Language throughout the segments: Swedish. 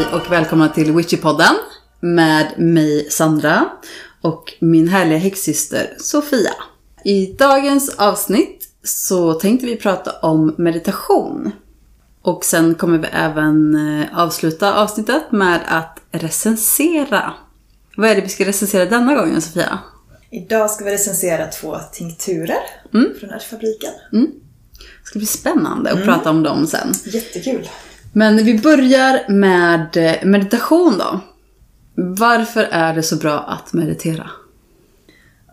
Hej och välkomna till Witchypodden med mig Sandra och min härliga häxsyster Sofia. I dagens avsnitt så tänkte vi prata om meditation. Och sen kommer vi även eh, avsluta avsnittet med att recensera. Vad är det vi ska recensera denna gången Sofia? Idag ska vi recensera två tinkturer Mm. från Ärtfabriken. Det ska bli spännande att prata om dem sen. Jättekul. Men vi börjar med eh, meditation då. Varför är det så bra att meditera?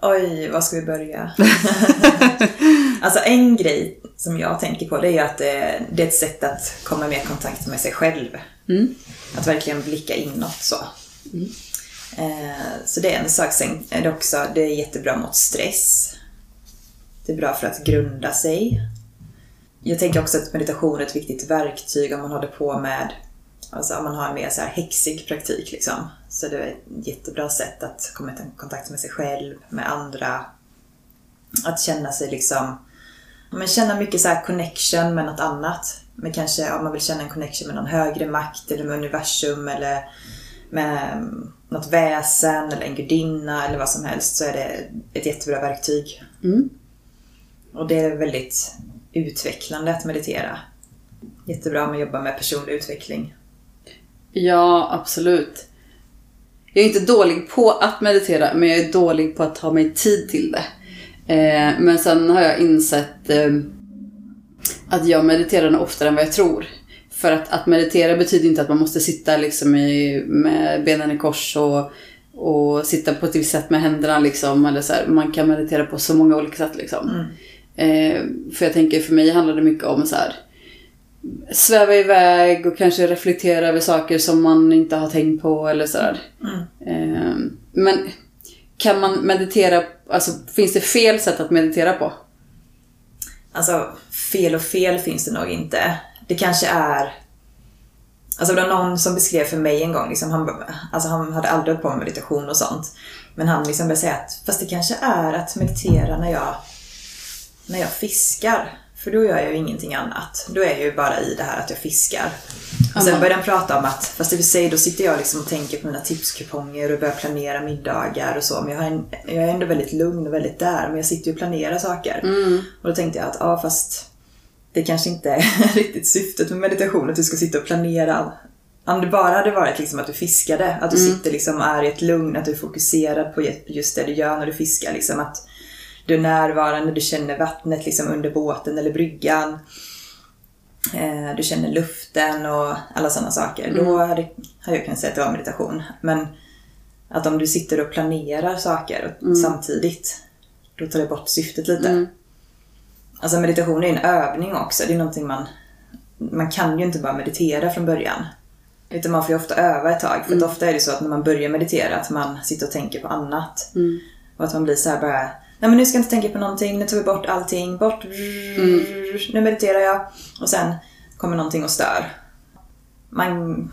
Oj, var ska vi börja? alltså en grej som jag tänker på det är att det, det är ett sätt att komma mer i kontakt med sig själv. Mm. Att verkligen blicka inåt så. Eh, så det är en sak. Sen är det också, det är jättebra mot stress. Det är bra för att grunda sig. Jag tänker också att meditation är ett viktigt verktyg om man håller på med, alltså om man har en mer så här häxig praktik liksom. Så det är ett jättebra sätt att komma i kontakt med sig själv, med andra. Att känna sig liksom, men känna mycket så här connection med något annat. Men kanske om man vill känna en connection med någon högre makt eller med universum eller med mm, något väsen eller en gudinna eller vad som helst så är det ett jättebra verktyg. Mm. Och det är väldigt utvecklande att meditera. Jättebra om man jobbar med personlig utveckling. Ja, absolut. Jag är inte dålig på att meditera, men jag är dålig på att ta mig tid till det. Eh, men sen har jag insett eh, att jag mediterar nog oftare än vad jag tror. För att, att meditera betyder inte att man måste sitta liksom i, med benen i kors och, och sitta på ett visst sätt med händerna. Liksom, eller så här. Man kan meditera på så många olika sätt. Liksom. Eh, för jag tänker, för mig handlar det mycket om så här sväva iväg och kanske reflektera över saker som man inte har tänkt på eller sådär. Eh, men kan man meditera, alltså finns det fel sätt att meditera på? Alltså, fel och fel finns det nog inte. Det kanske är... Alltså det var någon som beskrev för mig en gång, liksom, han, alltså han hade aldrig hållit på med meditation och sånt. Men han liksom började säga att fast det kanske är att meditera när jag, när jag fiskar. För då gör jag ju ingenting annat. Då är jag ju bara i det här att jag fiskar. Och sen Aha. började han prata om att, fast det vill säga då sitter jag liksom och tänker på mina tipskuponger och börjar planera middagar och så. Men jag, en, jag är ändå väldigt lugn och väldigt där. Men jag sitter ju och planerar saker. Och då tänkte jag att, ja fast det kanske inte är riktigt syftet med meditation att du ska sitta och planera. Om det bara hade varit liksom att du fiskade, att du sitter liksom och är i ett lugn, att du är fokuserad på just det du gör när du fiskar. Liksom att du är närvarande, du känner vattnet liksom under båten eller bryggan. Eh, Du känner luften och alla sådana saker. Då hade, hade jag kunnat säga att det var meditation. Men att om du sitter och planerar saker samtidigt, då tar det bort syftet lite. Alltså meditation är en övning också. Det är någonting man... Man kan ju inte bara meditera från början. Utan man får ju ofta öva ett tag. För att ofta är det så att när man börjar meditera att man sitter och tänker på annat. Och att man blir så här bara... Nej men nu ska jag inte tänka på någonting. Nu tar vi bort allting. Bort. Nu mediterar jag. Och sen kommer någonting och stör. Man...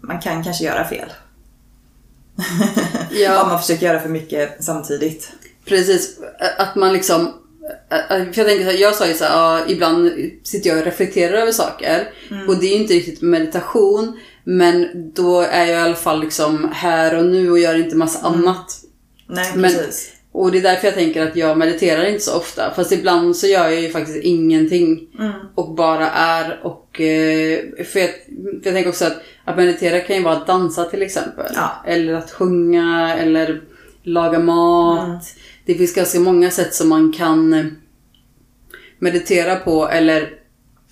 Man kan kanske göra fel. Ja. Om man försöker göra för mycket samtidigt. Precis, att man liksom... För jag tänker jag sa ju så här, ja, ibland sitter jag och reflekterar över saker. Och det är ju inte riktigt meditation. Men då är jag i alla fall liksom här och nu och gör inte massa annat. Nej Men- precis. Och det är därför jag tänker att jag mediterar inte så ofta. Fast ibland så gör jag ju faktiskt ingenting. Och bara är och... eh, För jag, för jag tänker också att, att meditera kan ju vara att dansa till exempel. Ja. Eller att sjunga eller laga mat. Det finns ganska många sätt som man kan meditera på. Eller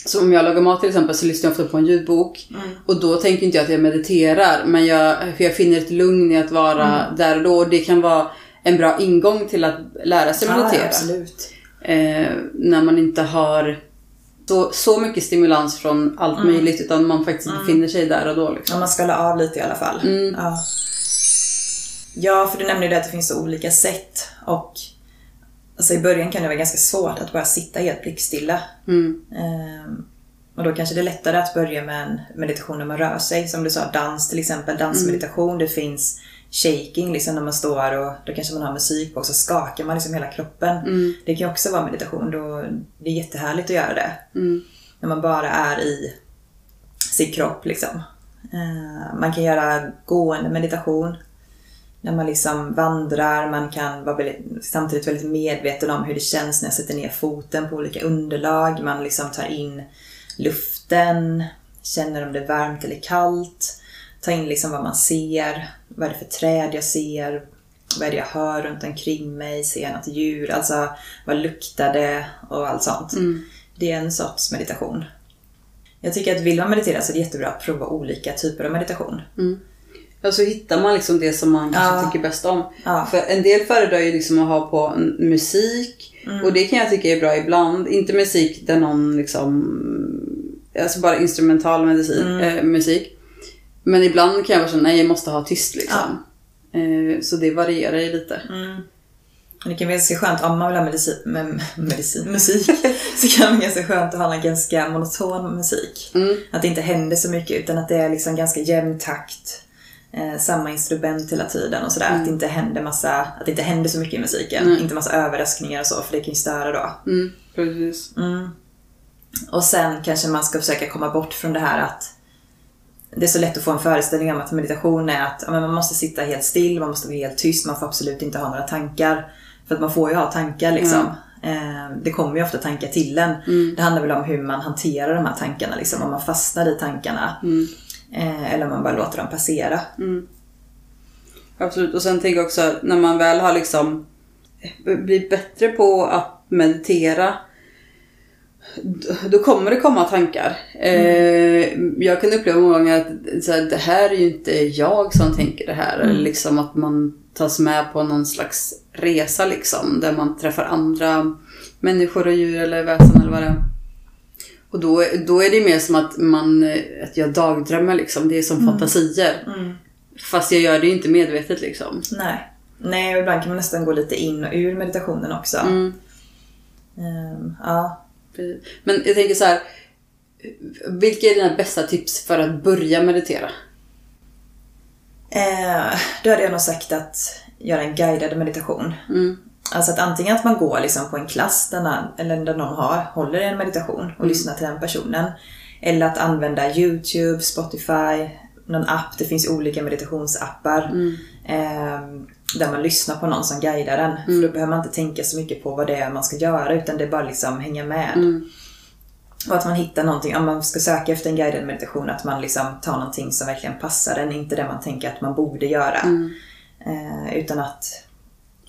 så om jag lagar mat till exempel så lyssnar jag ofta på en ljudbok. Och då tänker inte jag att jag mediterar. Men jag, för jag finner ett lugn i att vara där och då. Och det kan vara en bra ingång till att lära sig Ja, meditera. absolut. Eh, när man inte har så, så mycket stimulans från allt möjligt. Utan man faktiskt befinner sig där och då. Liksom. Om man skalar av lite i alla fall. Ja. ja, för du nämnde ju det att det finns så olika sätt. Och alltså, i början kan det vara ganska svårt att bara sitta helt blickstilla. Ehm, och då kanske det är lättare att börja med en meditation när man rör sig. Som du sa, dans till exempel. Dansmeditation. Det finns shaking liksom när man står och då kanske man har musik på och så skakar man liksom hela kroppen. Det kan ju också vara meditation. Då, det är jättehärligt att göra det. När man bara är i sin kropp liksom. Eh, man kan göra gående meditation. När man liksom vandrar, man kan vara väldigt, samtidigt väldigt medveten om hur det känns när jag sätter ner foten på olika underlag. Man liksom tar in luften, känner om det är varmt eller kallt. Tar in liksom vad man ser, vad är det för träd jag ser, vad är det jag hör runt omkring mig, ser jag något djur, alltså vad luktar det och allt sånt. Mm. Det är en sorts meditation. Jag tycker att vill man meditera så är det jättebra att prova olika typer av meditation. Ja, så hittar man liksom det som man kanske Ja. tycker bäst om. Ja. För en del föredrar ju liksom att ha på musik. Mm. Och det kan jag tycka är bra ibland. Inte musik där någon liksom... Alltså bara instrumental medicin, Mm. eh, musik. Men ibland kan jag vara så nej jag måste ha tyst liksom. Eh, så det varierar ju lite. Mm. Det kan vara ganska skönt om man vill ha medicin, men, medicin musik. så kan det vara ganska skönt att ha en ganska monoton musik. Mm. Att det inte händer så mycket utan att det är liksom ganska jämn takt. Eh, samma instrument hela tiden och sådär. Att, det inte händer massa, att det inte händer så mycket i musiken. Nej. Inte massa överraskningar och så för det kan ju störa då. Mm, precis. Mm. Och sen kanske man ska försöka komma bort från det här att det är så lätt att få en föreställning om att meditation är att ja, man måste sitta helt still, man måste vara helt tyst, man får absolut inte ha några tankar. För att man får ju ha tankar liksom. Eh, Det kommer ju ofta tankar till en. Det handlar väl om hur man hanterar de här tankarna, liksom, om man fastnar i tankarna. Mm. Eh, Eller om man bara låter dem passera. Absolut. Och sen tänker jag också när man väl har liksom blivit bättre på att meditera. Då kommer det komma tankar. Eh, jag kan uppleva många gånger att så här, det här är ju inte jag som tänker det här. Eller liksom att man tas med på någon slags resa liksom. Där man träffar andra människor och djur eller väsen eller vad det är. Och då, då är det mer som att, man, att jag dagdrömmer liksom. Det är som fantasier. Fast jag gör det ju inte medvetet liksom. Nej. Nej, och ibland kan man nästan gå lite in och ur meditationen också. Mm. Eh, Ja. Men jag tänker så här. Vilka är dina bästa tips för att börja meditera? Eh, då hade jag nog sagt att göra en guidad meditation. Mm. Alltså att antingen att man går liksom på en klass där någon, eller där någon har, håller en meditation och lyssnar till den personen. Eller att använda YouTube, Spotify, någon app. Det finns olika meditationsappar. Eh, där man lyssnar på någon som guidar den. För då behöver man inte tänka så mycket på vad det är man ska göra utan det är bara liksom hänga med. Och att man hittar någonting, om man ska söka efter en guidad meditation, att man liksom tar någonting som verkligen passar en, inte det man tänker att man borde göra. Eh, utan att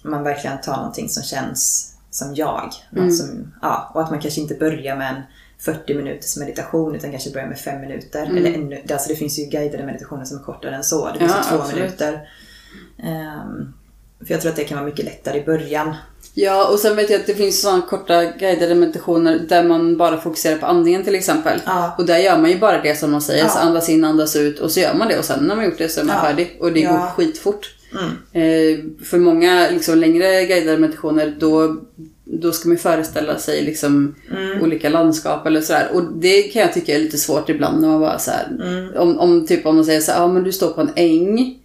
man verkligen tar någonting som känns som jag. Något som, ja, och att man kanske inte börjar med en 40 minuters meditation utan kanske börjar med 5 minuter. Eller ännu, alltså det finns ju guidade meditationer som är kortare än så. Det finns Ja, ju två absolut. minuter. Ehm, för jag tror att det kan vara mycket lättare i början. Ja, och sen vet jag att det finns sådana korta guidade meditationer där man bara fokuserar på andningen till exempel. Ja. Och där gör man ju bara det som de säger. Ja. Så andas in, andas ut och så gör man det och sen när man gjort det så är man Ja. färdig. Och det går Ja. skitfort. Mm. Eh, för många liksom, längre guidade meditationer då, då ska man föreställa sig liksom, Mm. olika landskap eller sådär. Och det kan jag tycka är lite svårt ibland när man bara så här, Mm. om, om, typ, om man säger så här, ja men du står på en äng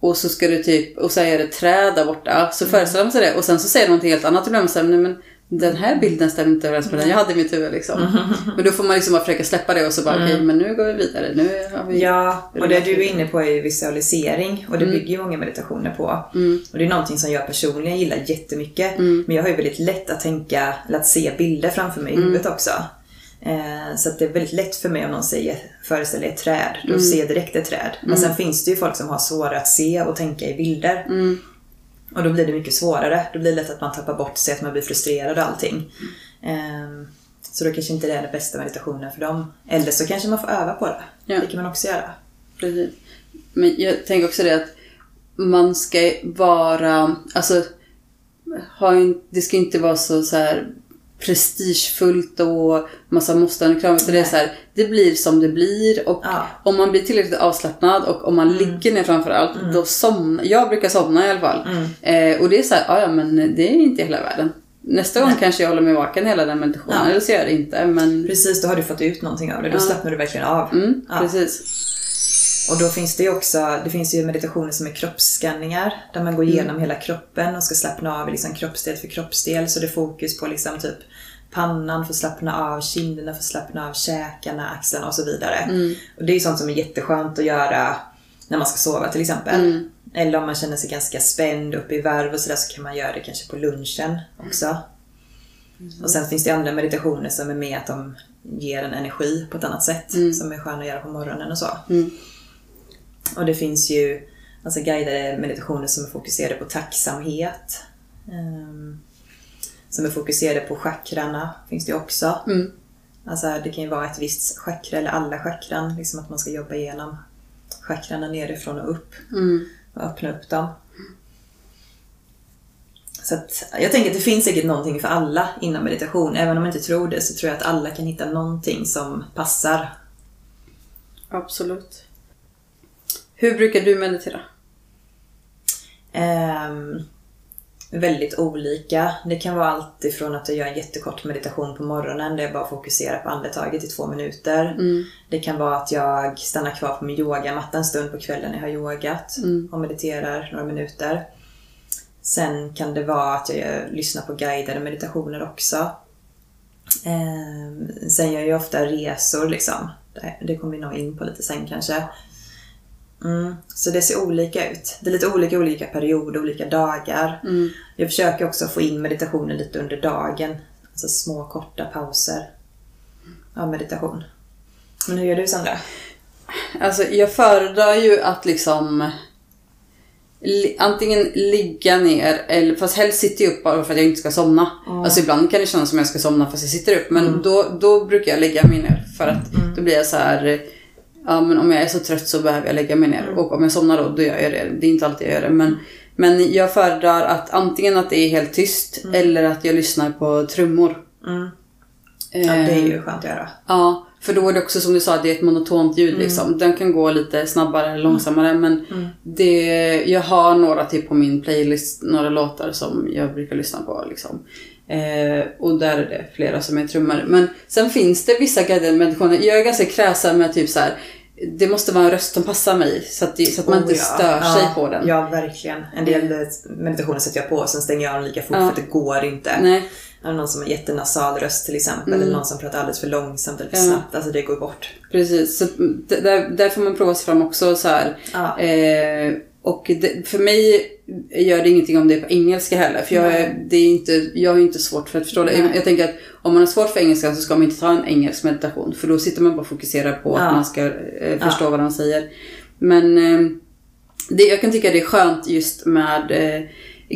och så ska du typ, och så är det träd där borta. Så Mm. föreställer man sig det och sen så säger de något helt annat och då blir man så här, nej men den här bilden stämmer inte överens med den jag hade i mitt huvud liksom. Mm. Men då får man liksom bara försöka släppa det och så bara okej men nu går vi vidare. Nu har vi... Ja, och det du är inne på är ju visualisering och det bygger ju många meditationer på. Och det är någonting som jag personligen gillar jättemycket. Men jag har ju väldigt lätt att tänka, eller att se bilder framför mig i huvudet också. Eh, så att det är väldigt lätt för mig om någon säger föreställ dig ett träd. Då ser jag direkt ett träd. Men sen finns det ju folk som har svårare att se och tänka i bilder. Och då blir det mycket svårare. Då blir det lätt att man tappar bort sig, att man blir frustrerad och allting. Ehm, Så då kanske inte det är den bästa meditationen för dem. Eller så kanske man får öva på det. Ja. Det kan man också göra. Precis. Men jag tänker också det att man ska vara, alltså, ha en, det ska inte vara så, så här prestigefullt och massa måsten och kram. utan Det, är så här, det blir som det blir och Ja. om man blir tillräckligt avslappnad och om man ligger ner framför allt, då somnar Jag brukar somna i alla fall. Eh, och det är så här, "Ja, ja men det är inte hela världen. Nästa gång kanske jag håller mig vaken hela den meditationen, Ja. eller så gör jag det inte. Men Precis, då har du fått ut någonting av det. Då slappnar du verkligen av. mm, Ja. precis. Och då finns det ju också, det finns ju meditationer som är kroppsskanningar. Där man går igenom hela kroppen och ska slappna av liksom kroppsdel för kroppsdel. Så det är fokus på liksom typ pannan för att slappna av, kinderna för att slappna av, käkarna, axlarna och så vidare. Och det är ju sånt som är jätteskönt att göra när man ska sova till exempel. Eller om man känner sig ganska spänd uppe i varv och sådär så kan man göra det kanske på lunchen också. Och sen finns det andra meditationer som är med att de ger en energi på ett annat sätt. Som är sköna att göra på morgonen och så. Och det finns ju alltså guidade meditationer som är fokuserade på tacksamhet. Ehm, som är fokuserade på chakrarna finns det ju också. Alltså det kan ju vara ett visst chakra eller alla chakran. Liksom att man ska jobba igenom chakrarna nerifrån och upp. Och öppna upp dem. Så att, jag tänker att det finns säkert någonting för alla inom meditation. Även om man inte tror det så tror jag att alla kan hitta någonting som passar. Absolut. Hur brukar du meditera? Ehm, väldigt olika. Det kan vara allt ifrån att jag gör en jättekort meditation på morgonen där jag bara fokuserar på andetaget i två minuter. Det kan vara att jag stannar kvar på min yogamatta en stund på kvällen när jag har yogat och mediterar några minuter. Sen kan det vara att jag lyssnar på guidade meditationer också. Ehm, sen gör jag ofta resor liksom. Det, det kommer vi nog in på lite sen kanske. Mm. Så det ser olika ut. Det är lite olika olika perioder, olika dagar. Jag försöker också få in meditationen lite under dagen. Alltså små korta pauser av meditation. Men hur gör du Sandra? Alltså jag föredrar ju att liksom li- antingen ligga ner, eller, fast helst sitter jag upp bara för att jag inte ska somna. Alltså ibland kan det kännas som att jag ska somna fast jag sitter upp. Men då, då brukar jag lägga mig ner. För att då blir jag så här. Ja men om jag är så trött så behöver jag lägga mig ner. Och om jag somnar då, då gör jag det. Det är inte alltid jag gör det. Men, men jag föredrar att antingen att det är helt tyst eller att jag lyssnar på trummor. Ja, det är ju skönt att göra. Ja, för då är det också som du sa, det är ett monotont ljud liksom. Den kan gå lite snabbare eller långsammare men det, jag har några till på min playlist, några låtar som jag brukar lyssna på liksom. Eh, och där är det flera som är trummor. Men sen finns det vissa guidade meditationer. Jag är ganska kräsen med typ så här. Det måste vara en röst som passar mig så att, det, så att man inte Oh, ja. stör sig ja, på den. Ja, verkligen. En del eh, meditationer sätter jag på och sen stänger jag dem lika fort för att det går inte. Nej. Det någon som har jättenasal röst till exempel eller någon som pratar alldeles för långsamt eller för Mm. Ja. snabbt. Alltså det går bort. Precis, så där, där får man prova sig fram också så här. Ja. Eh, och det, för mig gör det ingenting om det är på engelska heller. För jag, är, det är inte, jag har inte svårt för att förstå det. Nej. Jag tänker att om man har svårt för engelska så ska man inte ta en engelsk meditation. För då sitter man bara och fokuserar på Ja. att man ska eh, förstå vad de säger. Men eh, det, jag kan tycka det är skönt just med eh,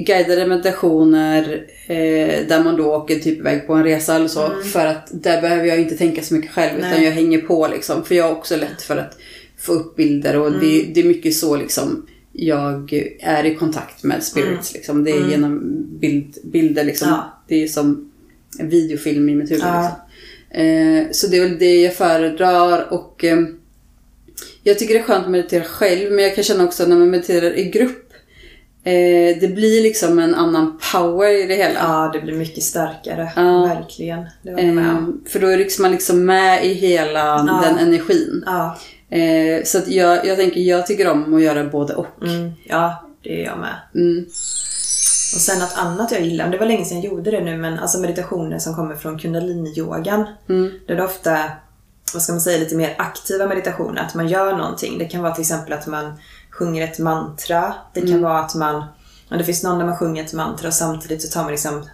guidade meditationer eh, där man då åker typ iväg på en resa eller så. För att där behöver jag inte tänka så mycket själv utan Nej. jag hänger på liksom. För jag har också lätt för att få upp bilder och det, det är mycket så liksom jag är i kontakt med spirits. Liksom. Det är genom bild, bilder liksom. Ja. Det är som en videofilm i mitt huvud. Ja. Liksom. Eh, så det är väl det jag föredrar och eh, jag tycker det är skönt att meditera själv men jag kan känna också när man mediterar i grupp eh, det blir liksom en annan power i det hela. Ja, det blir mycket starkare. Ja. Verkligen. Det jag med Eh, om. för då är liksom man liksom med i hela den energin. Eh, så jag, jag tänker, jag tycker om att göra både och. Mm, ja, det är jag med. Mm. Och sen något annat jag gillar, det var länge sedan jag gjorde det nu, men alltså meditationer som kommer från kundalini-yogan. Mm. Då är det ofta, vad ska man säga, lite mer aktiva meditationer. Att man gör någonting. Det kan vara till exempel att man sjunger ett mantra. Det kan vara att man, det finns någon där man sjunger ett mantra och samtidigt så tar man liksom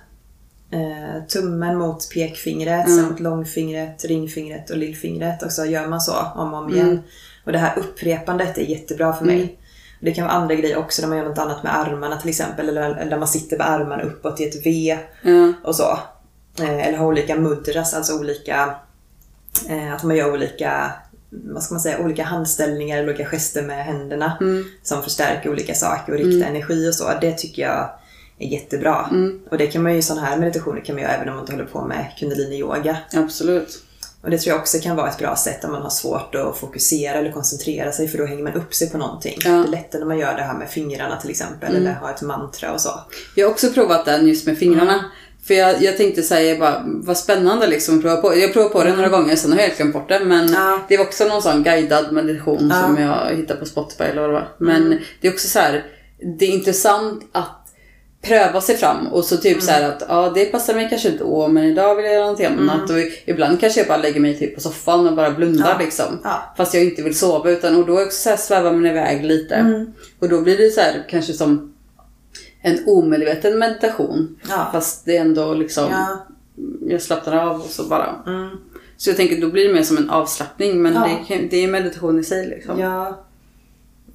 eh, tummen mot pekfingret, sen mot långfingret, ringfingret och lillfingret. Och så gör man så om och om igen. Och det här upprepandet är jättebra för mig. Det kan vara andra grejer också, där man gör något annat med armarna till exempel. Eller, där man sitter med armarna uppåt i ett V och så. Eh, eller har olika mudras, alltså olika... Eh, att man gör olika, vad ska man säga, olika handställningar olika gester med händerna. Som förstärker olika saker och riktar energi och så. Det tycker jag är jättebra. Och det kan man ju, sådana här meditationer kan man göra även om man inte håller på med kundalini-yoga. Absolut. Och det tror jag också kan vara ett bra sätt om man har svårt att fokusera eller koncentrera sig för då hänger man upp sig på någonting. Ja. Det är lättare när man gör det här med fingrarna till exempel eller har ett mantra och så. Jag har också provat den just med fingrarna. För jag, jag tänkte säga bara, vad spännande liksom att prova på. Jag provade på det några gånger, sen har jag helt glömt bort det. Men Ja. det var också någon sån guidad meditation som jag hittade på Spotify eller vad det var. Men det är också så här, det är intressant att pröva sig fram och så typ så här att ja det passar mig kanske då men idag vill jag göra någonting annat och ibland kanske jag bara lägger mig typ på soffan och bara blundar liksom. Ja. Fast jag inte vill sova utan och då också så här svävar man iväg lite. Och då blir det så här kanske som en omedveten meditation. Ja. Fast det är ändå liksom, Ja. jag slappnar av och så bara. Mm. Så jag tänker då blir det mer som en avslappning men Ja. det, det är meditation i sig liksom. Ja,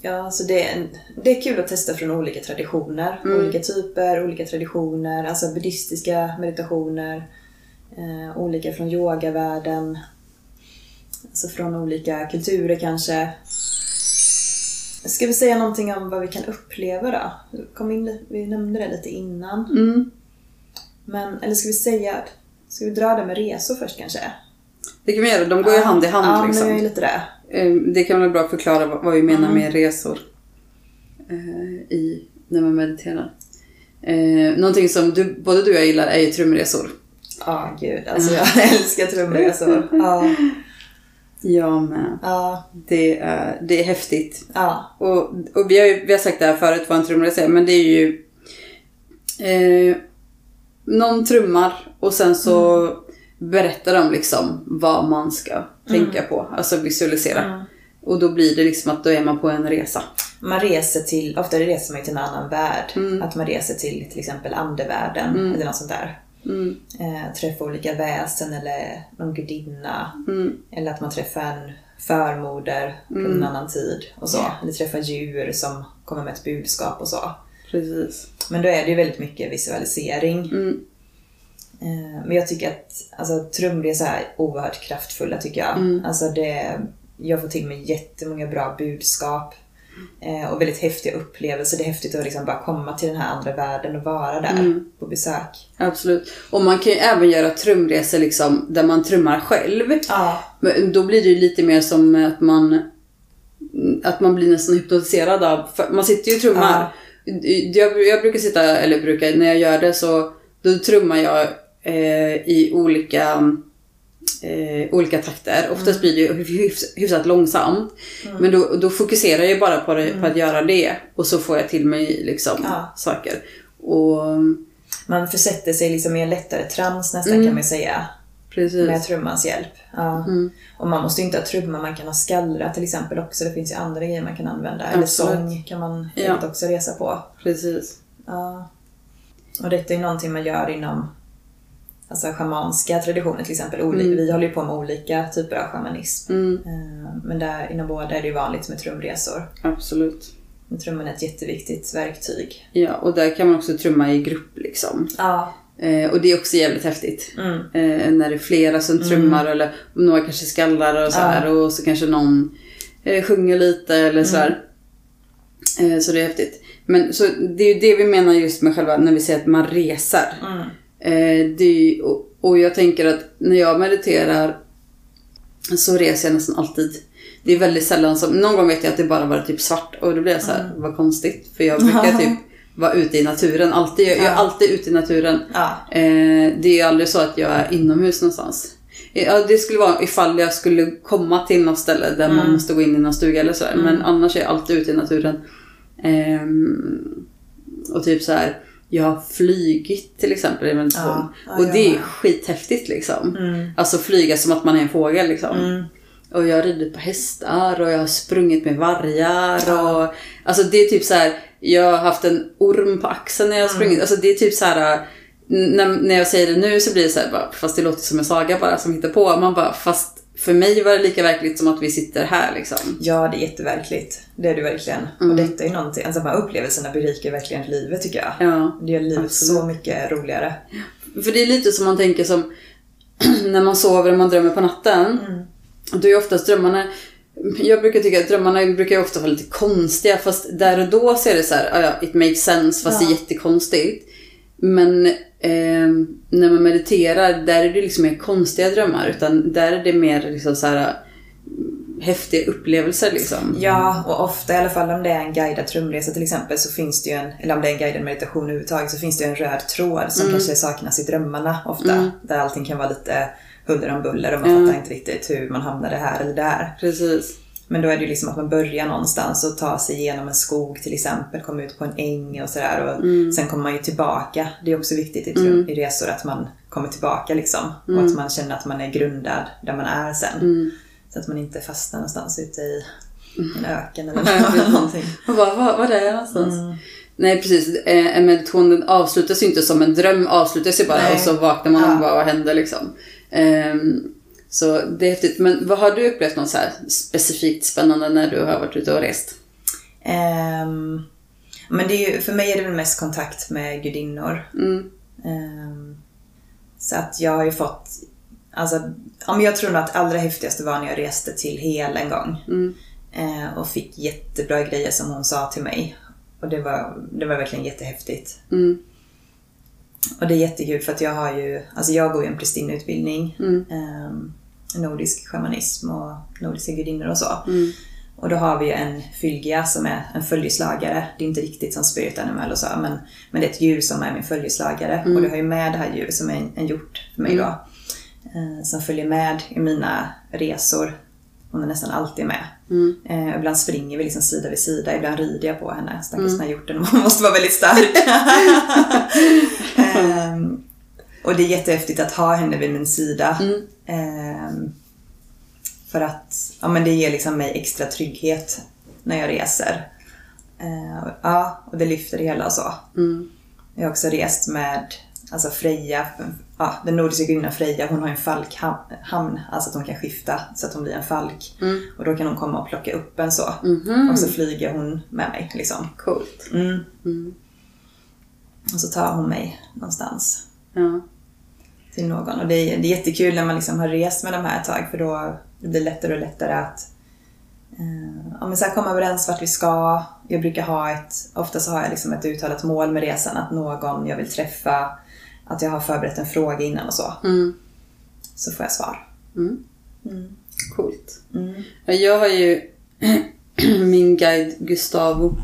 ja så det är, det är kul att testa från olika traditioner. Olika typer, olika traditioner. Alltså buddhistiska meditationer. Eh, olika från yogavärlden. Alltså från olika kulturer kanske. Ska vi säga någonting om vad vi kan uppleva då? Kom in, vi nämnde det lite innan. Mm. Men, eller ska vi säga, ska vi dra det med resor först kanske? Det kan vi göra, de går ju hand i hand ja, liksom. men jag är lite det. Eh, Det kan vara bra att förklara vad vi menar Mm. med resor. eh, I, när man mediterar. Eh, någonting som du, både du och jag gillar är ju trumresor. Ja, gud. Alltså jag älskar trumresor. Ja, Jag med. ja, Det är, det är häftigt. ja. Och, och vi, har ju, vi har sagt det här förut vad en trumresa är, men det är ju... Eh, någon trummar och sen så Mm. Berättar de liksom vad man ska tänka på. Alltså visualisera. Mm. Och då blir det liksom att då är man på en resa. Man reser till, ofta reser man till en annan värld. Att man reser till till exempel andevärlden eller något sånt där. Mm. Eh, träffa olika väsen eller någon gudinna. Mm. Eller att man träffar en förmoder från en annan tid och så. Eller träffar djur som kommer med ett budskap och så. Precis. Men då är det ju väldigt mycket visualisering. Mm. Eh, Men jag tycker att alltså, trumresor är oerhört kraftfulla tycker jag. Alltså det, jag får till mig jättemånga bra budskap. eh, Och väldigt häftiga upplevelser. Det är häftigt att liksom bara komma till den här andra världen och vara där på besök. Absolut. Och man kan ju även göra trumresor liksom där man trummar själv. Ja. Men då blir det ju lite mer som att man att man blir nästan hypnotiserad av, man sitter ju och trummar. Jag, jag brukar sitta, eller brukar, när jag gör det så då trummar jag eh, i olika eh, olika takter. Oftast blir det ju hyfs, hyfsat långsamt. Men då, då fokuserar jag bara på, det, på att göra det. Och så får jag till mig liksom Ja. saker. Och Man försätter sig liksom i en lättare trans nästan kan man ju säga. precis. Med trummans hjälp. Ja. Och man måste inte ha trumma, man kan ha skallra till exempel också. Det finns ju andra grejer man kan använda. Eller Absolut. sång kan man Ja. helt också resa på. Precis. Ja. Och detta är någonting man gör inom alltså, schamanska traditioner till exempel. Olika, Vi håller ju på med olika typer av shamanism. Mm, Eh, Men där, inom båda är det ju vanligt med trumresor. absolut. Trumman är ett jätteviktigt verktyg. Ja, och där kan man också trumma i grupp liksom. Ja. Eh, och det är också jävligt häftigt. Mm. Eh, när det är flera som trummar eller några kanske skallar och så här och så kanske någon eh, sjunger lite eller så här. Eh, så det är häftigt. Men så det är ju det vi menar just med själva när vi säger att man reser. Mm. Eh, det och, och jag tänker att när jag mediterar så reser jag nästan alltid. Det är väldigt sällan som, någon gång vet jag att det bara var typ svart och då blir jag så här, vad konstigt. För jag brukar typ vara ute i naturen, alltid, jag, jag är alltid ute i naturen. Eh, det är aldrig så att jag är inomhus någonstans. Ja, det skulle vara ifall jag skulle komma till något ställe där man måste gå in i någon stuga eller sådär. Men annars är jag alltid ute i naturen. Ehm, och typ så här. Jag har flygit till exempel i meditation. Ja, och det är skithäftigt liksom. Alltså flyga som att man är en fågel liksom. Och jag har ridit på hästar och jag har sprungit med vargar. Och, alltså det är typ så här. Jag har haft en orm på axeln när jag har sprungit. Alltså det är typ så här. När, när jag säger det nu så blir det så här, bara, fast det låter som en saga bara som hittar på. Man bara, fast för mig var det lika verkligt som att vi sitter här liksom. ja, det är jätteverkligt. Det är det verkligen. Och detta är någonting, alltså de här upplevelserna berikar verkligen livet tycker jag. Ja, Det gör livet absolut. så mycket roligare. För det är lite som man tänker som när man sover och man drömmer på natten. Då är oftast drömmarna jag brukar tycka att drömmarna brukar ofta vara lite konstiga fast där och då så är det så här, "Ah, ja, it makes sense fast det är jättekonstigt. Men eh, när man mediterar, där är det liksom mer konstiga drömmar utan där är det mer liksom så här häftiga upplevelser liksom. Ja, och ofta i alla fall om det är en guidad trumresa till exempel så finns det ju en, eller om det är en guidad meditation överhuvudtaget så finns det ju en röd tråd som kanske saknas i drömmarna ofta. Där allting kan vara lite huller om buller och man fattar inte riktigt hur man hamnade här eller där. Precis. Men då är det ju liksom att man börjar någonstans och tar sig igenom en skog till exempel, kommer ut på en äng och sådär. Och Sen kommer man ju tillbaka. Det är också viktigt i, i resor att man kommer tillbaka liksom. Och att man känner att man är grundad där man är sen. Så att man inte fastnar någonstans ute i en öken eller någonting. Och bara, vad, vad är det någonstans? Nej precis, Eh, en meditation den avslutas ju inte som en dröm, avslutas ju bara Nej. och så vaknar man Ja. och bara, vad händer liksom? Ehm, så det är häftigt. Men vad har du upplevt något så specifikt spännande när du har varit ute och rest? Ehm, men ju, för mig är det väl mest kontakt med gudinnor. Mm. Ehm, så att jag har ju fått, alltså, ja, men jag tror nog att allra häftigaste var när jag reste till Hel en gång. Mm. Eh, och fick jättebra grejer som hon sa till mig. Och det var, det var verkligen jättehäftigt. Mm. Och det är jättekul för att jag har ju, alltså jag går ju en prästinneutbildning. Mm. Nordisk shamanism och nordiska gudinnor och så. Mm. Och då har vi ju en fylgia som är en följeslagare. Det är inte riktigt som spirit animal och så, men, men det är ett djur som är min följeslagare. Och det har ju med det här djuret som är en, en hjort för mig då. Eh, som följer med i mina resor. Hon är nästan alltid med. Mm. Eh, ibland springer vi liksom sida vid sida, ibland rider jag på henne. Stackars den här hjorten, hon måste vara väldigt stark. Ehm, och det är jättehäftigt att ha henne vid min sida. Ehm, för att ja, men det ger liksom mig extra trygghet när jag reser. Eh, ja, och det lyfter det hela och så. Mm. Jag har också rest med alltså Freja, ja, den nordiska gudinnan Freja, hon har en falkhamn, alltså att hon kan skifta så att hon blir en falk. Mm. Och då kan hon komma och plocka upp en så. Mhm. Och så flyger hon med mig liksom. Coolt. Mm. Mm. Och så tar hon mig någonstans Ja. Till någon. Och det är, det är jättekul när man liksom har rest med de här ett tag för då det blir lättare och lättare att eh, ja, men så här komma överens vart vi ska. Jag brukar ha ett, ofta så har jag liksom ett uttalat mål med resan, att någon jag vill träffa, att jag har förberett en fråga innan och så. Mm. Så får jag svar. Mm. Mm. Coolt. Mm. Ja, Jag har ju min guide Gustavo,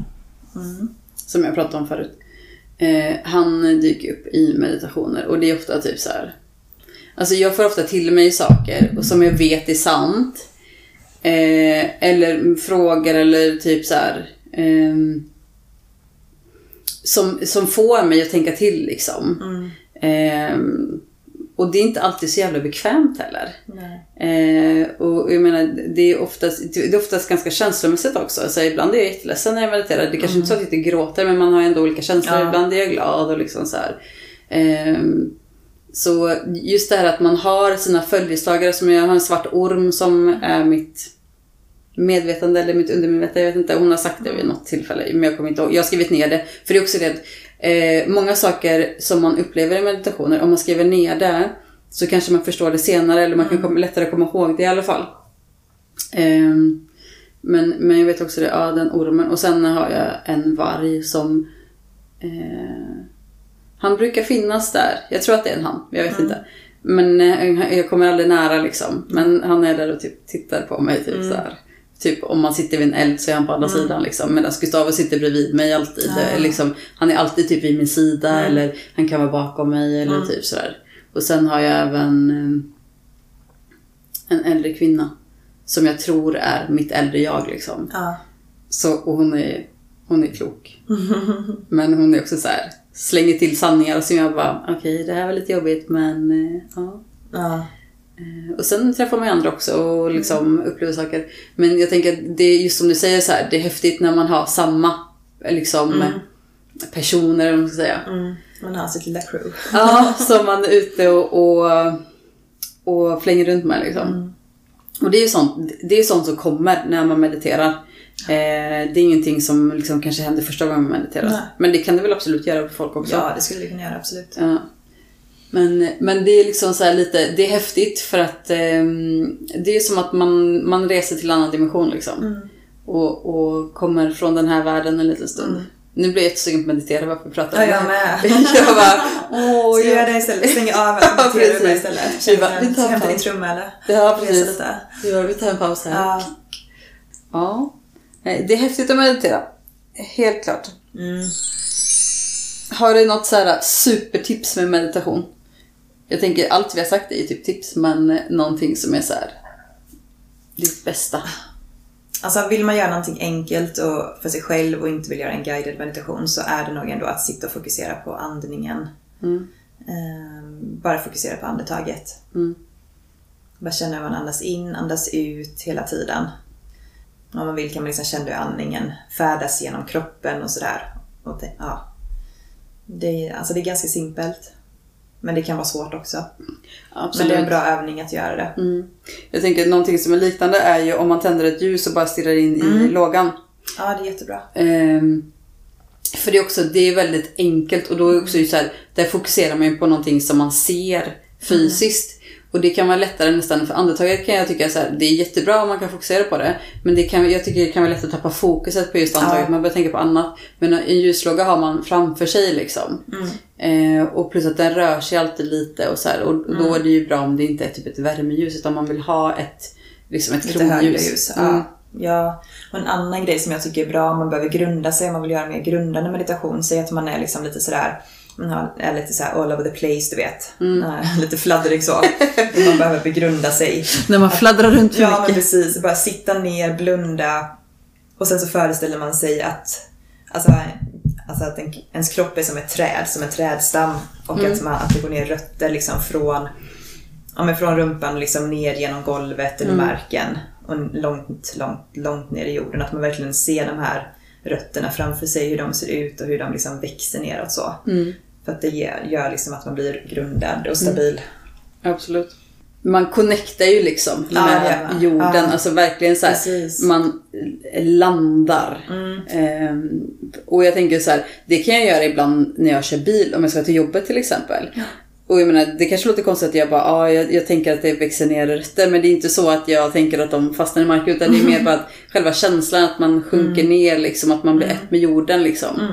Mm. som jag pratade om förut. Eh, han dyker upp i meditationer och det är ofta typ så här. Alltså jag får ofta till mig saker som jag vet är sant. Eh, eller frågor eller typ så här. ehm, som, som får mig att tänka till liksom. Mm. Ehm, och det är inte alltid så jävla bekvämt heller. Eh, och jag menar, det är, oftast, det är oftast ganska känslomässigt också. Så ibland är jag jätteledsen när jag mediterar. Det är kanske inte så att jag gråter men man har ändå olika känslor. Ja. Ibland är jag glad och liksom så här. Så just det här att man har sina följeslagare som jag har en svart orm som är mitt medvetande eller mitt undermedvetna, jag vet inte. Hon har sagt det vid något tillfälle, men jag kommer inte ihåg. Jag har skrivit ner det. För det är också det att eh, många saker som man upplever i meditationer, om man skriver ner det så kanske man förstår det senare eller man kan komma, lättare komma ihåg det i alla fall. Ehm, men, men jag vet också det, ja den ormen. Och sen har jag en varg som eh, han brukar finnas där. Jag tror att det är en han, jag vet inte. Men eh, jag kommer aldrig nära liksom. Men han är där och typ tittar på mig typ så här. Typ om man sitter vid en eld så är han på andra sidan liksom. Medan Gustavo sitter bredvid mig alltid. Ja. Liksom, han är alltid typ vid min sida eller han kan vara bakom mig eller typ sådär. Och sen har jag även eh, en äldre kvinna. Som jag tror är mitt äldre jag liksom. Ja. Så, och hon är, hon är klok. Men hon är också så här slänger till sanningar som jag bara, okej det här var lite jobbigt men eh, ja. Ja. Eh, Och sen träffar man ju andra också och liksom upplever saker. Men jag tänker att det är just som du säger så här, det är häftigt när man har samma liksom personer, eller man ska säga. Mm. Man har sitt lilla crew. Ja, som man är ute och, och, och flänger runt med liksom. Och det är ju sånt, det är sånt som kommer när man mediterar. Eh, det är ingenting som liksom kanske händer första gången man mediterar. Nej. Men det kan det väl absolut göra för folk också. Ja, det skulle vi kunna göra absolut. Ja. Men, men det är liksom så här lite, det är häftigt för att ehm, det är som att man, man reser till en annan dimension liksom. Och, och kommer från den här världen en liten stund. Nu blir jag jättesugen på att meditera, varför pratar Ja, om det jag med. jag bara, åh, Ska vi jag... göra det istället? Stänga av Ja, och meditera precis. istället. Vi bara, vi Känner, tar hämta din trumma eller? Ja, precis. Ja, vi tar en paus här. Ja. Ja. Det är häftigt att meditera. Helt klart. Mm. Har du något så här supertips med meditation? Jag tänker allt vi har sagt är typ tips, men någonting som är så här ditt bästa. Alltså vill man göra någonting enkelt och för sig själv och inte vill göra en guided meditation så är det nog ändå att sitta och fokusera på andningen. Mm. Ehm, bara fokusera på andetaget. Mm. Bara känna hur man andas in, andas ut hela tiden. Om man vill kan man liksom känna hur andningen färdas genom kroppen och sådär. Det, ja. det, är, alltså det är ganska simpelt. Men det kan vara svårt också. Men det är en bra övning att göra det. Mm. Jag tänker att någonting som är liknande är ju om man tänder ett ljus och bara stirrar in i Mm. lågan. Ja, det är jättebra. Ehm, för det är också, det är väldigt enkelt och då är också så här, där fokuserar man ju på någonting som man ser fysiskt. Och det kan vara lättare nästan för andetaget kan jag tycka så här, det är jättebra om man kan fokusera på det. Men det kan, jag tycker det kan vara lätt att tappa fokuset på just andetaget, Ja. man börjar tänka på annat. Men en ljuslåga har man framför sig liksom. Eh, och plus att den rör sig alltid lite och så här, och Mm. då är det ju bra om det inte är typ ett värmeljus utan man vill ha ett, liksom ett kronljus. ljus. Mm. Ja. ja. Och en annan grej som jag tycker är bra om man behöver grunda sig, om man vill göra mer grundande meditation. Säg att man är liksom lite sådär, man är lite såhär all over the place du vet. Eh, Lite fladdrig så. Man behöver begrunda sig. När man fladdrar runt för Ja men mycket. precis, bara sitta ner, blunda. Och sen så föreställer man sig att, alltså, alltså att en, ens kropp är som ett träd, som en trädstam. Och att, man, att det går ner rötter liksom från, ja, men från rumpan liksom ner genom golvet eller marken. Och långt, långt, långt ner i jorden. Att man verkligen ser de här rötterna framför sig, hur de ser ut och hur de liksom växer neråt så. Mm. För att det gör liksom att man blir grundad och stabil. Absolut. Man connectar ju liksom Ja, med man. jorden. Ja. Alltså verkligen så här, man landar. Mm. Ehm, och jag tänker så här, det kan jag göra ibland när jag kör bil, om jag ska till jobbet till exempel. Och jag menar, det kanske låter konstigt att jag bara, ja, jag, jag tänker att det växer ner rötter, men det är inte så att jag tänker att de fastnar i marken, utan det är mer bara att själva känslan att man sjunker ner, liksom, att man blir ett med jorden. Liksom.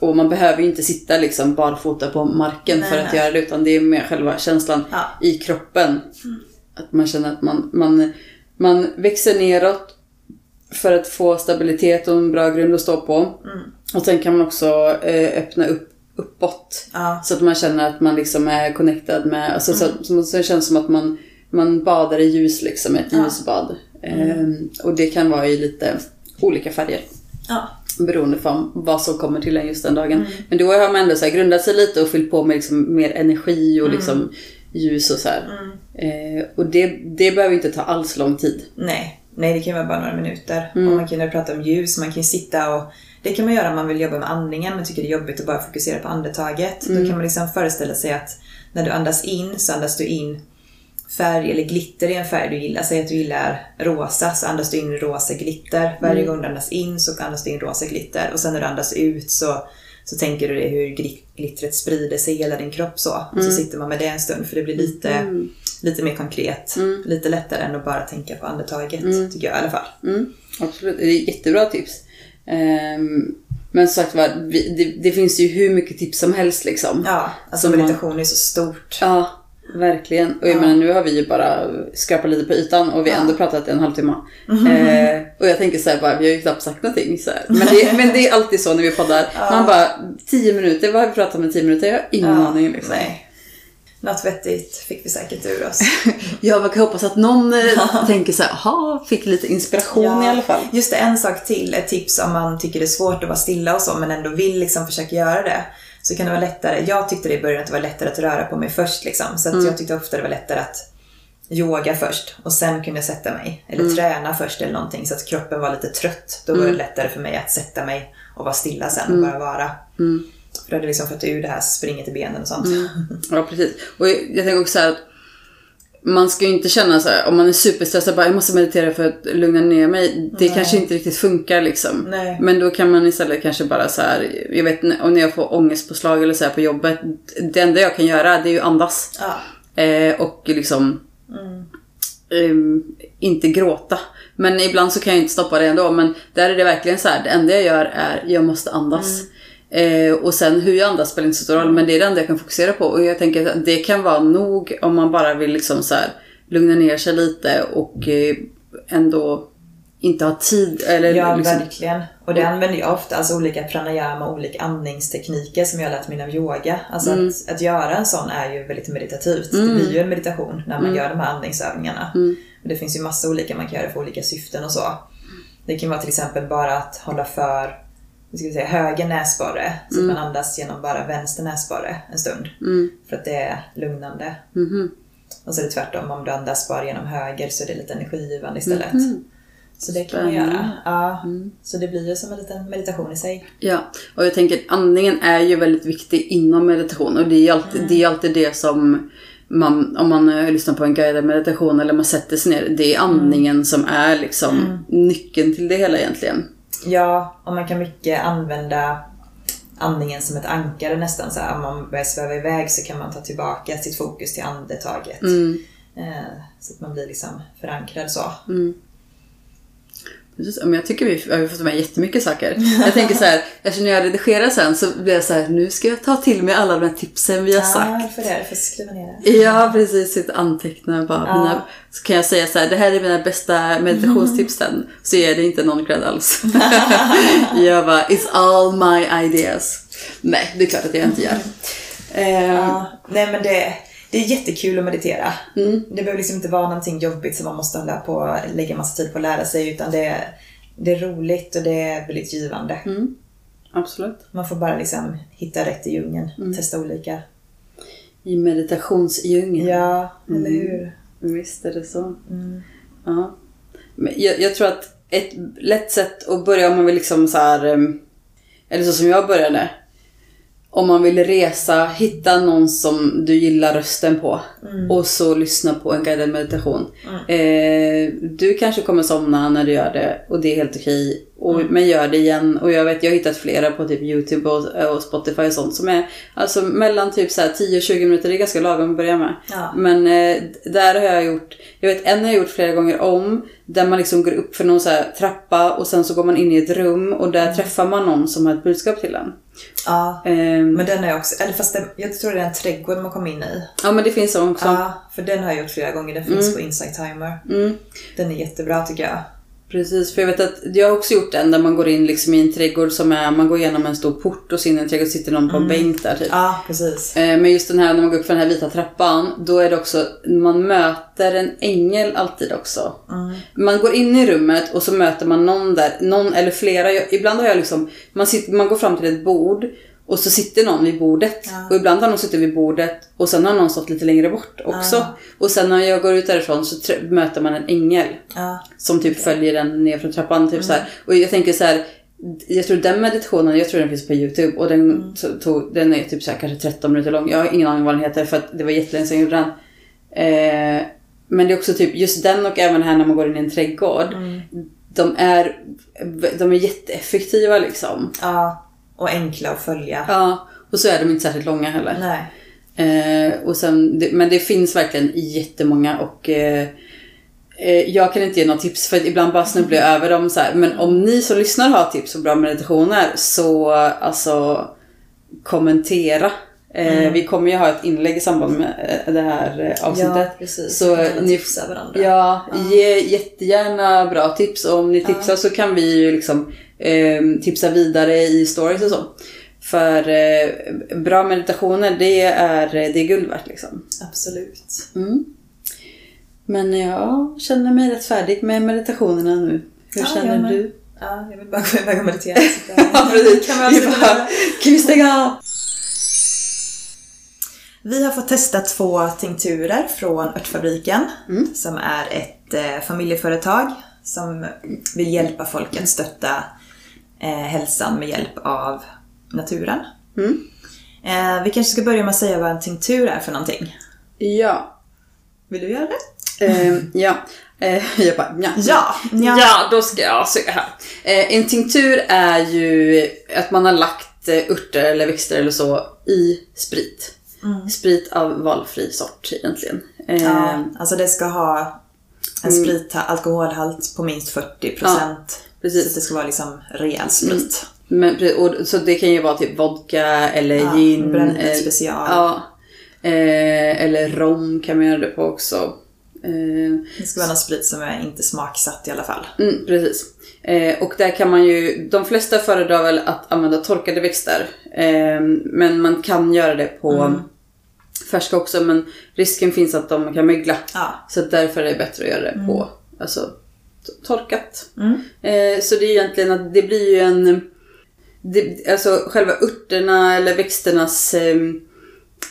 Och man behöver ju inte sitta liksom barfota på marken för Nej, att nej. göra det, utan det är mer själva känslan Ja. i kroppen. Att man känner att man, man, man växer neråt för att få stabilitet och en bra grund att stå på. Och sen kan man också eh, öppna upp uppåt. Ja. Så att man känner att man liksom är connectad med, alltså, så, att, så, så det känns som att man, man badar i ljus liksom, ett Ja. ljusbad. Ehm, och det kan vara i lite olika färger. Ja. Beroende på vad som kommer till en just den dagen. Men då har man ändå så här grundat sig lite och fyllt på med liksom mer energi och liksom ljus och så här. Eh, och det, det behöver inte ta alls lång tid. Nej, nej det kan vara bara några minuter. Och man kan ju prata om ljus, man kan ju sitta och det kan man göra om man vill jobba med andningen men tycker det är jobbigt att bara fokusera på andetaget. Då kan man liksom föreställa sig att när du andas in så andas du in färg eller glitter i en färg du gillar. Säg att du gillar rosa så andas du in rosa glitter. Varje gång du andas in så andas du in rosa glitter. Och sen när du andas ut så, så tänker du dig hur gli- glittret sprider sig i hela din kropp så. Och så sitter man med det en stund för det blir lite, lite mer konkret. Lite lättare än att bara tänka på andetaget tycker jag i alla fall. Mm, absolut, det är jättebra tips. Ehm, men som sagt var, det, det finns ju hur mycket tips som helst liksom. Ja, alltså Som man- meditation är så stort. Ja, verkligen. Och jag menar, nu har vi ju bara skrapat lite på ytan och vi har ändå pratat i en halvtimme. Eh, och jag tänker så här bara, vi har ju knappt sagt någonting. Så här. Men, det, men det är alltid så när vi poddar. Man bara, tio minuter, vad har vi pratat om i tio minuter? Jag har ingen aning. Liksom. Nej. Något vettigt fick vi säkert ur oss. Ja, man kan hoppas att någon eh, tänker så här, jaha, fick lite inspiration Ja, i alla fall. Just det, en sak till. Ett tips om man tycker det är svårt att vara stilla och så men ändå vill liksom försöka göra det. Så kan det vara lättare. Jag tyckte det i början att det var lättare att röra på mig först. Liksom. Så att jag tyckte ofta det var lättare att yoga först och sen kunde jag sätta mig. Eller träna först eller någonting så att kroppen var lite trött. Då var det lättare för mig att sätta mig och vara stilla sen och bara vara. För då hade liksom fått ur det här springet i benen och sånt. Ja, precis. Och jag, tänker också så här att man ska ju inte känna så här, om man är superstressad, bara jag måste meditera för att lugna ner mig. Det kanske inte riktigt funkar liksom. Nej. Men då kan man istället kanske bara så här, jag vet och när jag får ångestpåslag eller så på jobbet, det enda jag kan göra det är ju andas. Ja. Eh, och liksom ehm, inte gråta. Men ibland så kan jag inte stoppa det ändå. Men där är det verkligen så här, det enda jag gör är jag måste andas. Eh, och sen hur jag andas spelar inte så stor roll, men det är det enda jag kan fokusera på. Och jag tänker att det kan vara nog om man bara vill liksom så här, lugna ner sig lite och eh, ändå inte ha tid. Eller Ja, liksom, verkligen. Och det använder jag ofta, alltså olika pranayama, olika andningstekniker som jag har lärt mig av yoga. Alltså Mm. att, att göra en sån är ju väldigt meditativt. Det blir ju en meditation när man Mm. gör de här andningsövningarna. Och det finns ju massa olika man kan göra för olika syften och så. Det kan vara till exempel bara att hålla för vad ska vi säga, höger näsborre så att man andas genom bara vänster näsborre en stund. Mm. För att det är lugnande. Mhm. Och så är det tvärtom, om du andas bara genom höger så är det lite energigivande istället. Mhm. Så det kan man göra. Ja. Så det blir ju som en liten meditation i sig. Ja, och jag tänker att andningen är ju väldigt viktig inom meditation och det är alltid, det, är alltid det som man, om man lyssnar på en guidad meditation eller man sätter sig ner, det är andningen som är liksom nyckeln till det hela egentligen. Ja, och man kan mycket använda andningen som ett ankare nästan. Så här, om man börjar sväva iväg så kan man ta tillbaka sitt fokus till andetaget. Eh, så att man blir liksom förankrad så. Precis, men jag tycker vi har fått med jättemycket saker. Jag tänker så här, eftersom jag redigerar sen så blir jag så här, nu ska jag ta till mig alla de här tipsen vi har sagt. Ja, för det. För skriva ner det. Ja, precis. Sitta anteckna bara. Ja. Mina, så kan jag säga så här, det här är mina bästa meditationstipsen. Så är det inte någon cred alls. jag bara, it's all my ideas. Nej, det är klart att jag inte gör. Eh, Ja, nej men det, det är jättekul att meditera. Det behöver liksom inte vara någonting jobbigt som man måste hålla på lägga massa tid på att lära sig. Utan det, det är roligt och det är väldigt givande. Absolut. Man får bara liksom hitta rätt i djungeln. Testa olika. I meditationsdjungeln. Ja, eller hur? Visst är det så. Ja. Men jag, jag tror att ett lätt sätt att börja om man vill liksom så här, em, eller så som jag började. Om man vill resa, hitta någon som du gillar rösten på. Och så lyssna på en guidad meditation. Eh, du kanske kommer somna när du gör det och det är helt okej. Och, Men gör det igen. Och jag vet, jag har hittat flera på typ YouTube och, och Spotify och sånt som är alltså mellan typ så här 10-20 minuter. Det är ganska lagom att börja med. Ja. Men eh, där har jag gjort, jag vet en har jag gjort flera gånger om. Där man liksom går upp för någon så här trappa och sen så går man in i ett rum och där träffar man någon som har ett budskap till en. Ja, Ehm, men den är också, eller fast det, jag tror det är en trädgård man kommer in i. ja men det finns sån också. Ja, för den har jag gjort flera gånger. Den finns på Insight Timer. Mm. Den är jättebra tycker jag. Precis, för jag vet att jag har också gjort en där man går in liksom i en trädgård som är, man går igenom en stor port och så in i en trädgård sitter någon på en bänk där typ. Ja, precis. Eh, Men just den här när man går upp för den här vita trappan, då är det också, man möter en ängel alltid också. Man går in i rummet och så möter man någon där, någon eller flera. Jag, ibland har jag liksom, man, sitter, man går fram till ett bord och så sitter någon vid bordet. Ja. Och ibland har någon suttit vid bordet och sen har någon stått lite längre bort också. Ja. Och sen när jag går ut därifrån så möter man en ängel. Ja, Som typ följer den ner från trappan. Typ så här. Och jag tänker så här. Jag tror den meditationen, jag tror den finns på YouTube och den, tog, den är typ så här, kanske 13 minuter lång. Jag har ingen aning vad den heter för att det var jättelänge sedan jag gjorde den. Eh, men det är också typ just den och även här när man går in i en trädgård. De, är, de är jätteeffektiva liksom. ja. Och enkla att följa. Ja, och så är de inte särskilt långa heller. Nej. Eh, och sen, men det finns verkligen jättemånga och eh, eh, jag kan inte ge några tips för ibland bara snubblar jag över dem så här. Men om ni som lyssnar har tips på bra meditationer så alltså kommentera. Eh, Vi kommer ju ha ett inlägg i samband med eh, det här avsnittet. Ja. Så ni, tipsa varandra. ja, ge jättegärna bra tips. Och om ni tipsar så kan vi ju liksom eh, tipsa vidare i stories och så. För eh, bra meditationer, det är, det är guld värt liksom. Absolut. Mm. Men jag känner mig rätt färdig med meditationerna nu. Hur Ja, känner du? Ja, jag vill bara gå iväg och meditera. Ja, precis. Kan avsluta bara, kan vi stänga av? Vi har fått testa två tinkturer från Örtfabriken som är ett eh, familjeföretag som vill hjälpa folk att stötta eh, hälsan med hjälp av naturen. Eh, vi kanske ska börja med att säga vad en tinktur är för någonting. Ja. Vill du göra det? Eh, ja. Jag bara, ja. Ja. Ja, då ska jag se här. Eh, en tinktur är ju att man har lagt eh, örter eller växter eller så i sprit. Sprit av valfri sort egentligen. Ja, alltså det ska ha en sprit, alkoholhalt på minst 40 procent. Precis. Så det ska vara liksom rejäl sprit. Men, och, så det kan ju vara typ vodka eller Ja, gin. brännvin eh, special. Ja. Eh, eller rom kan man göra det på också. Eh, Det ska vara någon sprit som är inte smaksatt i alla fall. mm, precis. Eh, och där kan man ju, de flesta föredrar väl att använda torkade växter. Eh, men man kan göra det på färska också. Men risken finns att de kan mögla. Ja. Så därför är det bättre att göra det på alltså, torkat. Mm. Eh, så det är egentligen att det blir ju en... Det, alltså själva örterna eller växternas eh,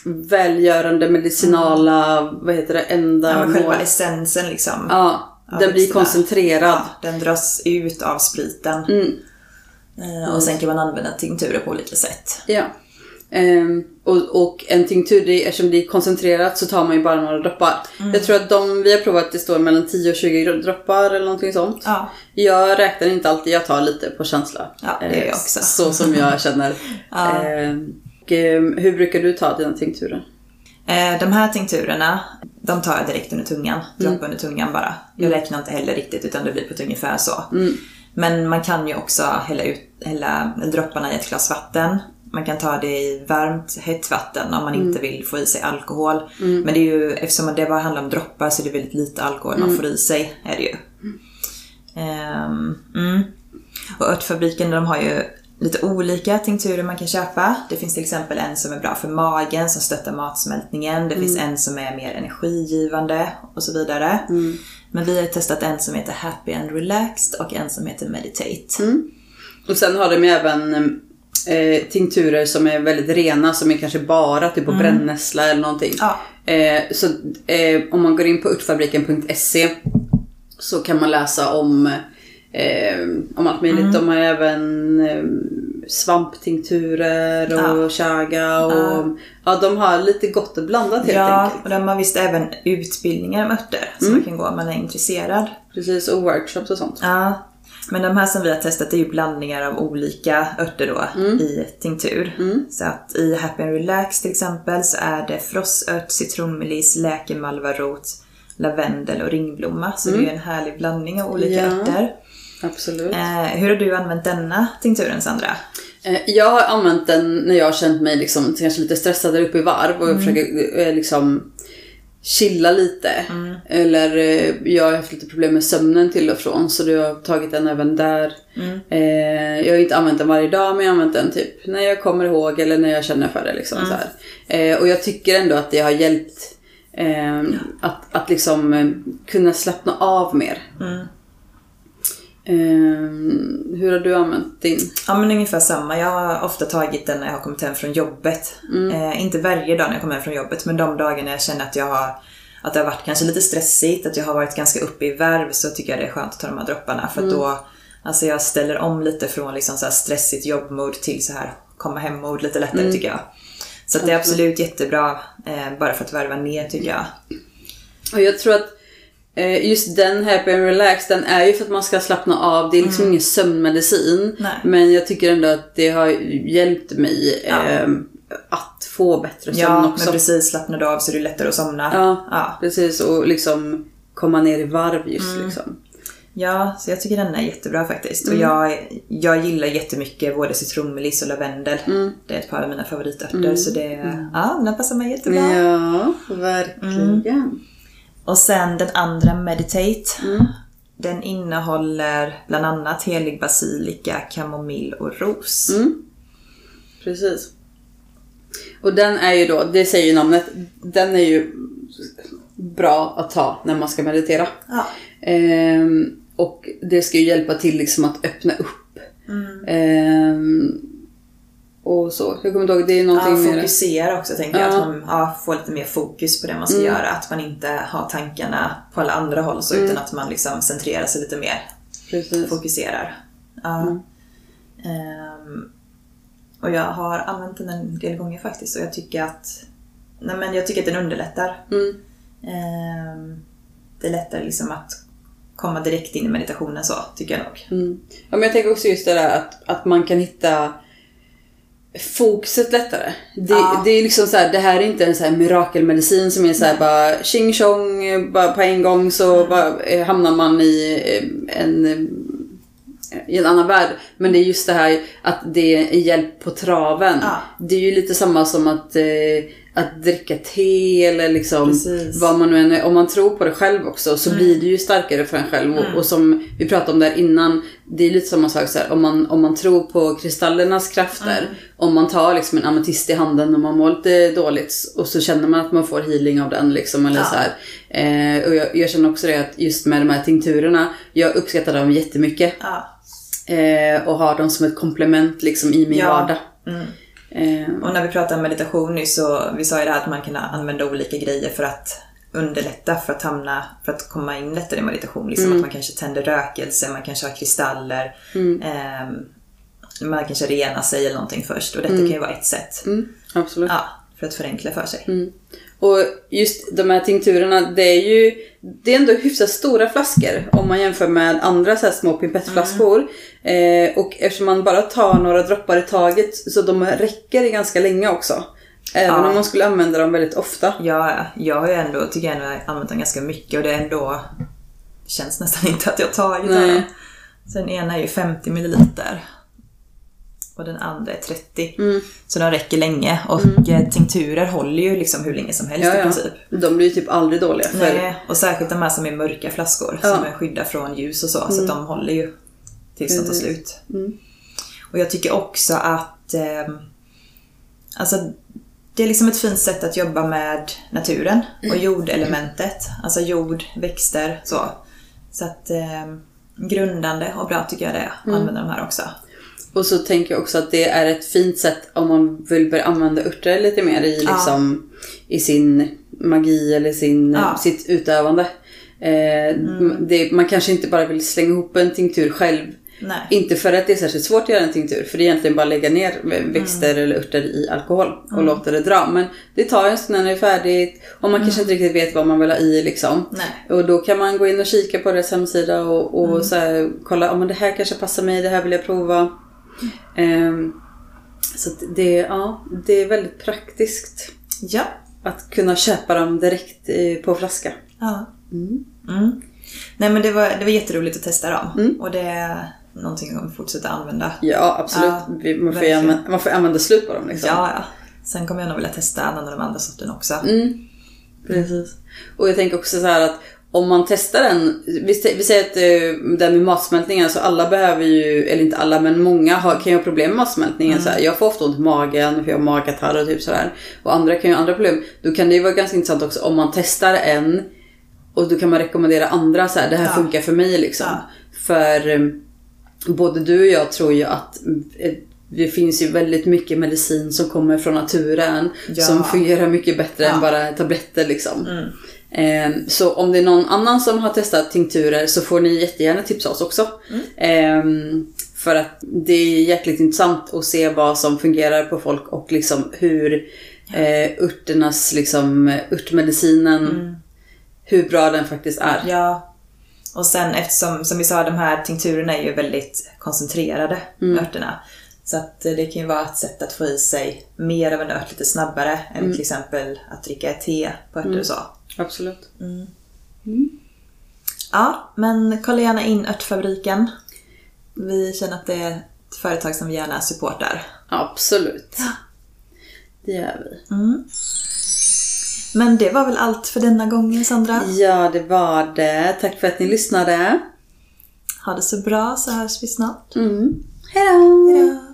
välgörande medicinala, vad heter det, enda Ja, men själva essensen liksom. Ja, den blir koncentrerad. Ja, den dras ut av spriten. Mm. Eh, Och sen kan man använda tinkturer på olika sätt. Ja. Ehm, och, och en tinktur, det, eftersom det är koncentrerat så tar man ju bara några droppar. Mm. Jag tror att de vi har provat, det står mellan 10 och 20 droppar eller någonting sånt. Ja. Jag räknar inte alltid, jag tar lite på känsla. Ja, det gör jag Eh, också. Så som jag känner. Ja. Och, ehm, hur brukar du ta dina tinkturer? Eh, De här tinkturerna, de tar jag direkt under tungan. Mm. Dropp under tungan bara. Jag räknar inte heller riktigt utan det blir på ett ungefär så. Mm. Men man kan ju också hälla, ut, hälla dropparna i ett glas vatten. Man kan ta det i varmt, hett vatten om man Mm. inte vill få i sig alkohol. Men det är ju, eftersom det bara handlar om droppar så är det väldigt lite alkohol Mm. man får i sig. Är det ju. Mm. Och örtfabriken de har ju lite olika tinkturer man kan köpa. Det finns till exempel en som är bra för magen, som stöttar matsmältningen. Det finns en som är mer energigivande och så vidare. Men vi har testat en som heter Happy and Relaxed och en som heter Meditate. Och sen har de ju även eh, tinkturer som är väldigt rena, som är kanske bara typ på brännässla eller någonting. Ja. Eh, så eh, om man går in på örtfabriken.se så kan man läsa om, eh, om allt möjligt. De har även eh, svamptinkturer och Ja. chaga och ja. de har lite gott och blandat helt Ja, enkelt. och de har visst även utbildningar om örter som man kan gå om man är intresserad. Precis, och workshops och sånt. Ja, men de här som vi har testat är ju blandningar av olika örter då i tinktur. Så att i Happy and Relax till exempel så är det frossört, citronmeliss, läkemalvarot, lavendel och ringblomma. Så det är ju en härlig blandning av olika Ja. örter. Absolut. Eh, hur har du använt denna tinkturen Sandra? Eh, Jag har använt den när jag har känt mig liksom, kanske lite stressad där uppe i varv och jag försöker eh, liksom chilla lite. Eller eh, jag har haft lite problem med sömnen till och från så du har tagit den även där. Eh, jag har inte använt den varje dag men jag har använt den typ när jag kommer ihåg eller när jag känner för det. Liksom, så här. Eh, och jag tycker ändå att det har hjälpt eh, att, att liksom eh, kunna slappna av mer. Eh, hur har du använt din? Ja men ungefär samma. Jag har ofta tagit den när jag har kommit hem från jobbet. Eh, inte varje dag när jag kommer hem från jobbet men de dagarna jag känner att jag har att det har varit kanske lite stressigt, att jag har varit ganska uppe i varv så tycker jag det är skönt att ta de här dropparna. För att då, alltså jag ställer om lite från liksom så stressigt jobbmode till så här komma hem-mode lite lättare tycker jag. Så det är absolut jättebra eh, bara för att värva ner tycker jag. Och jag tror att just den Happy and Relax, den är ju för att man ska slappna av. Det är liksom ingen sömnmedicin. Nej. Men jag tycker ändå att det har hjälpt mig Ja. eh, att få bättre sömn Ja, också. men precis. Slappnar du av så är det lättare att somna. Ja, Ja. precis. Och liksom komma ner i varv just liksom. Ja, så jag tycker den är jättebra faktiskt. Mm. Och jag, jag gillar jättemycket både citronmeliss och lavendel. Mm. Det är ett par av mina favoritörter. Så det, ja, den passar mig jättebra. Ja, verkligen. Mm. Och sen den andra Meditate. Mm. Den innehåller bland annat helig basilika, kamomill och ros. Mm. Precis. Och den är ju då, det säger ju namnet, den är ju bra att ta när man ska meditera. Ja. Ehm, och det ska ju hjälpa till liksom att öppna upp. Ehm, och så. Jag kommer inte ihåg, det är någonting Ja, fokusera också tänker jag. Ja. Att man ja, får lite mer fokus på det man ska Mm. göra. Att man inte har tankarna på alla andra håll så, utan att man liksom centrerar sig lite mer. Precis. fokuserar. Ja. Mm. Ehm, och jag har använt den en del gånger faktiskt och jag tycker att nej men jag tycker att den underlättar. Mm. Ehm, det är lättare liksom att komma direkt in i meditationen så, tycker jag nog. Mm. Ja, men jag tänker också just det där att, att man kan hitta fokuset lättare. Det, Ja. det är liksom så här, det här är inte en så här mirakelmedicin som är så här bara tjing tjong, bara på en gång så bara, eh, hamnar man i eh, en, eh, i en annan värld. Men det är just det här att det är hjälp på traven. Ja. Det är ju lite samma som att, eh, att dricka te eller liksom Precis. vad man nu än är. Om man tror på det själv också så blir det ju starkare för en själv. Och, och som vi pratade om där innan, det är lite samma sak så här, om man, om man tror på kristallernas krafter. Om man tar liksom en ametist i handen och man mår lite dåligt och så känner man att man får healing av den liksom. Eller Ja. så. Eh, och jag, jag känner också det att just med de här tinkturerna, jag uppskattar dem jättemycket. Ja. Eh, och har dem som ett komplement liksom i min Ja. vardag. Mm. Eh, Och när vi pratade om meditation nyss så vi sa ju det här att man kan använda olika grejer för att underlätta för att hamna, för att komma in lättare i meditation. Liksom att man kanske tänder rökelse, man kanske har kristaller. ehm, man kanske renar sig eller någonting först. Och detta kan ju vara ett sätt. mm, absolut. Ja, för att förenkla för sig. Mm. Och just de här tinkturerna, det är ju det är ändå hyfsat stora flaskor om man jämför med andra så här små pimpettflaskor. Eh, och eftersom man bara tar några droppar i taget så de räcker ganska länge också. Även Ja. om man skulle använda dem väldigt ofta. Ja, jag har ju ändå, tycker jag ändå använt den ganska mycket och det är ändå känns nästan inte att jag tagit. Så den ena är ju 50 milliliter. Och den andra är 30. Mm. Så de räcker länge. Och eh, tinkturer håller ju liksom hur länge som helst Ja, i ja. princip. De blir ju typ aldrig dåliga. För, Nej, och särskilt de här som är mörka flaskor Ja. som är skydda från ljus och så. Så att de håller ju tills de tar slut. Mm. Och jag tycker också att eh, alltså, det är liksom ett fint sätt att jobba med naturen och jordelementet. Alltså jord, växter, så. Så att eh, grundande och bra tycker jag det är att använda de här också. Och så tänker jag också att det är ett fint sätt om man vill börja använda örter lite mer i, liksom, i sin magi eller sin, Ja. sitt utövande. Eh, det, man kanske inte bara vill slänga ihop en tinktur själv. Nej. Inte för att det är särskilt svårt att göra en tinktur, för det är egentligen bara att lägga ner växter eller örter i alkohol och låta det dra. Men det tar en stund när det är färdigt och man kanske inte riktigt vet vad man vill ha i liksom. Nej. Och då kan man gå in och kika på deras hemsida och, och så här, kolla om det här kanske passar mig, det här vill jag prova. Ehm, så det, ja, det är väldigt praktiskt Ja. att kunna köpa dem direkt eh, på flaska. ja. Mm. Mm. Nej men det var, det var jätteroligt att testa dem. Mm. Och det är någonting jag kommer fortsätta använda. Ja, absolut. Ja, man, får använda, man får använda slut på dem liksom. Ja, ja. Sen kommer jag nog vilja testa av de andra sorterna också. Mm. Precis. Och jag tänker också så här att om man testar den, vi, sä- vi säger att eh, här med matsmältningen, alltså alla behöver ju, eller inte alla men många har, kan ju ha problem med matsmältningen. Så här, jag får ofta ont i magen för jag har magkatarr och typ sådär. Och andra kan ju ha andra problem. Då kan det ju vara ganska intressant också om man testar en och då kan man rekommendera andra så här, det här Ja. funkar för mig liksom. Ja. För eh, både du och jag tror ju att eh, det finns ju väldigt mycket medicin som kommer från naturen. Ja. Som fungerar mycket bättre än bara tabletter liksom. Mm. Ehm, Så om det är någon annan som har testat tinkturer så får ni jättegärna tipsa oss också. Mm. Ehm, För att det är jäkligt intressant att se vad som fungerar på folk och liksom hur eh, örternas, liksom, örtmedicinen, hur bra den faktiskt är. Mm. Ja. Och sen eftersom, som vi sa, de här tinkturerna är ju väldigt koncentrerade, örterna. Så att eh, det kan ju vara ett sätt att få i sig mer av en ört lite snabbare än till exempel att dricka te på örter och så. Absolut. Ja, men kolla gärna in Örtfabriken. Vi känner att det är ett företag som vi gärna supportar. Absolut. Det gör vi. Mm. Men det var väl allt för denna gången Sandra. Ja, det var det. Tack för att ni lyssnade. Ha det så bra så hörs vi snart. Mm. Hej då!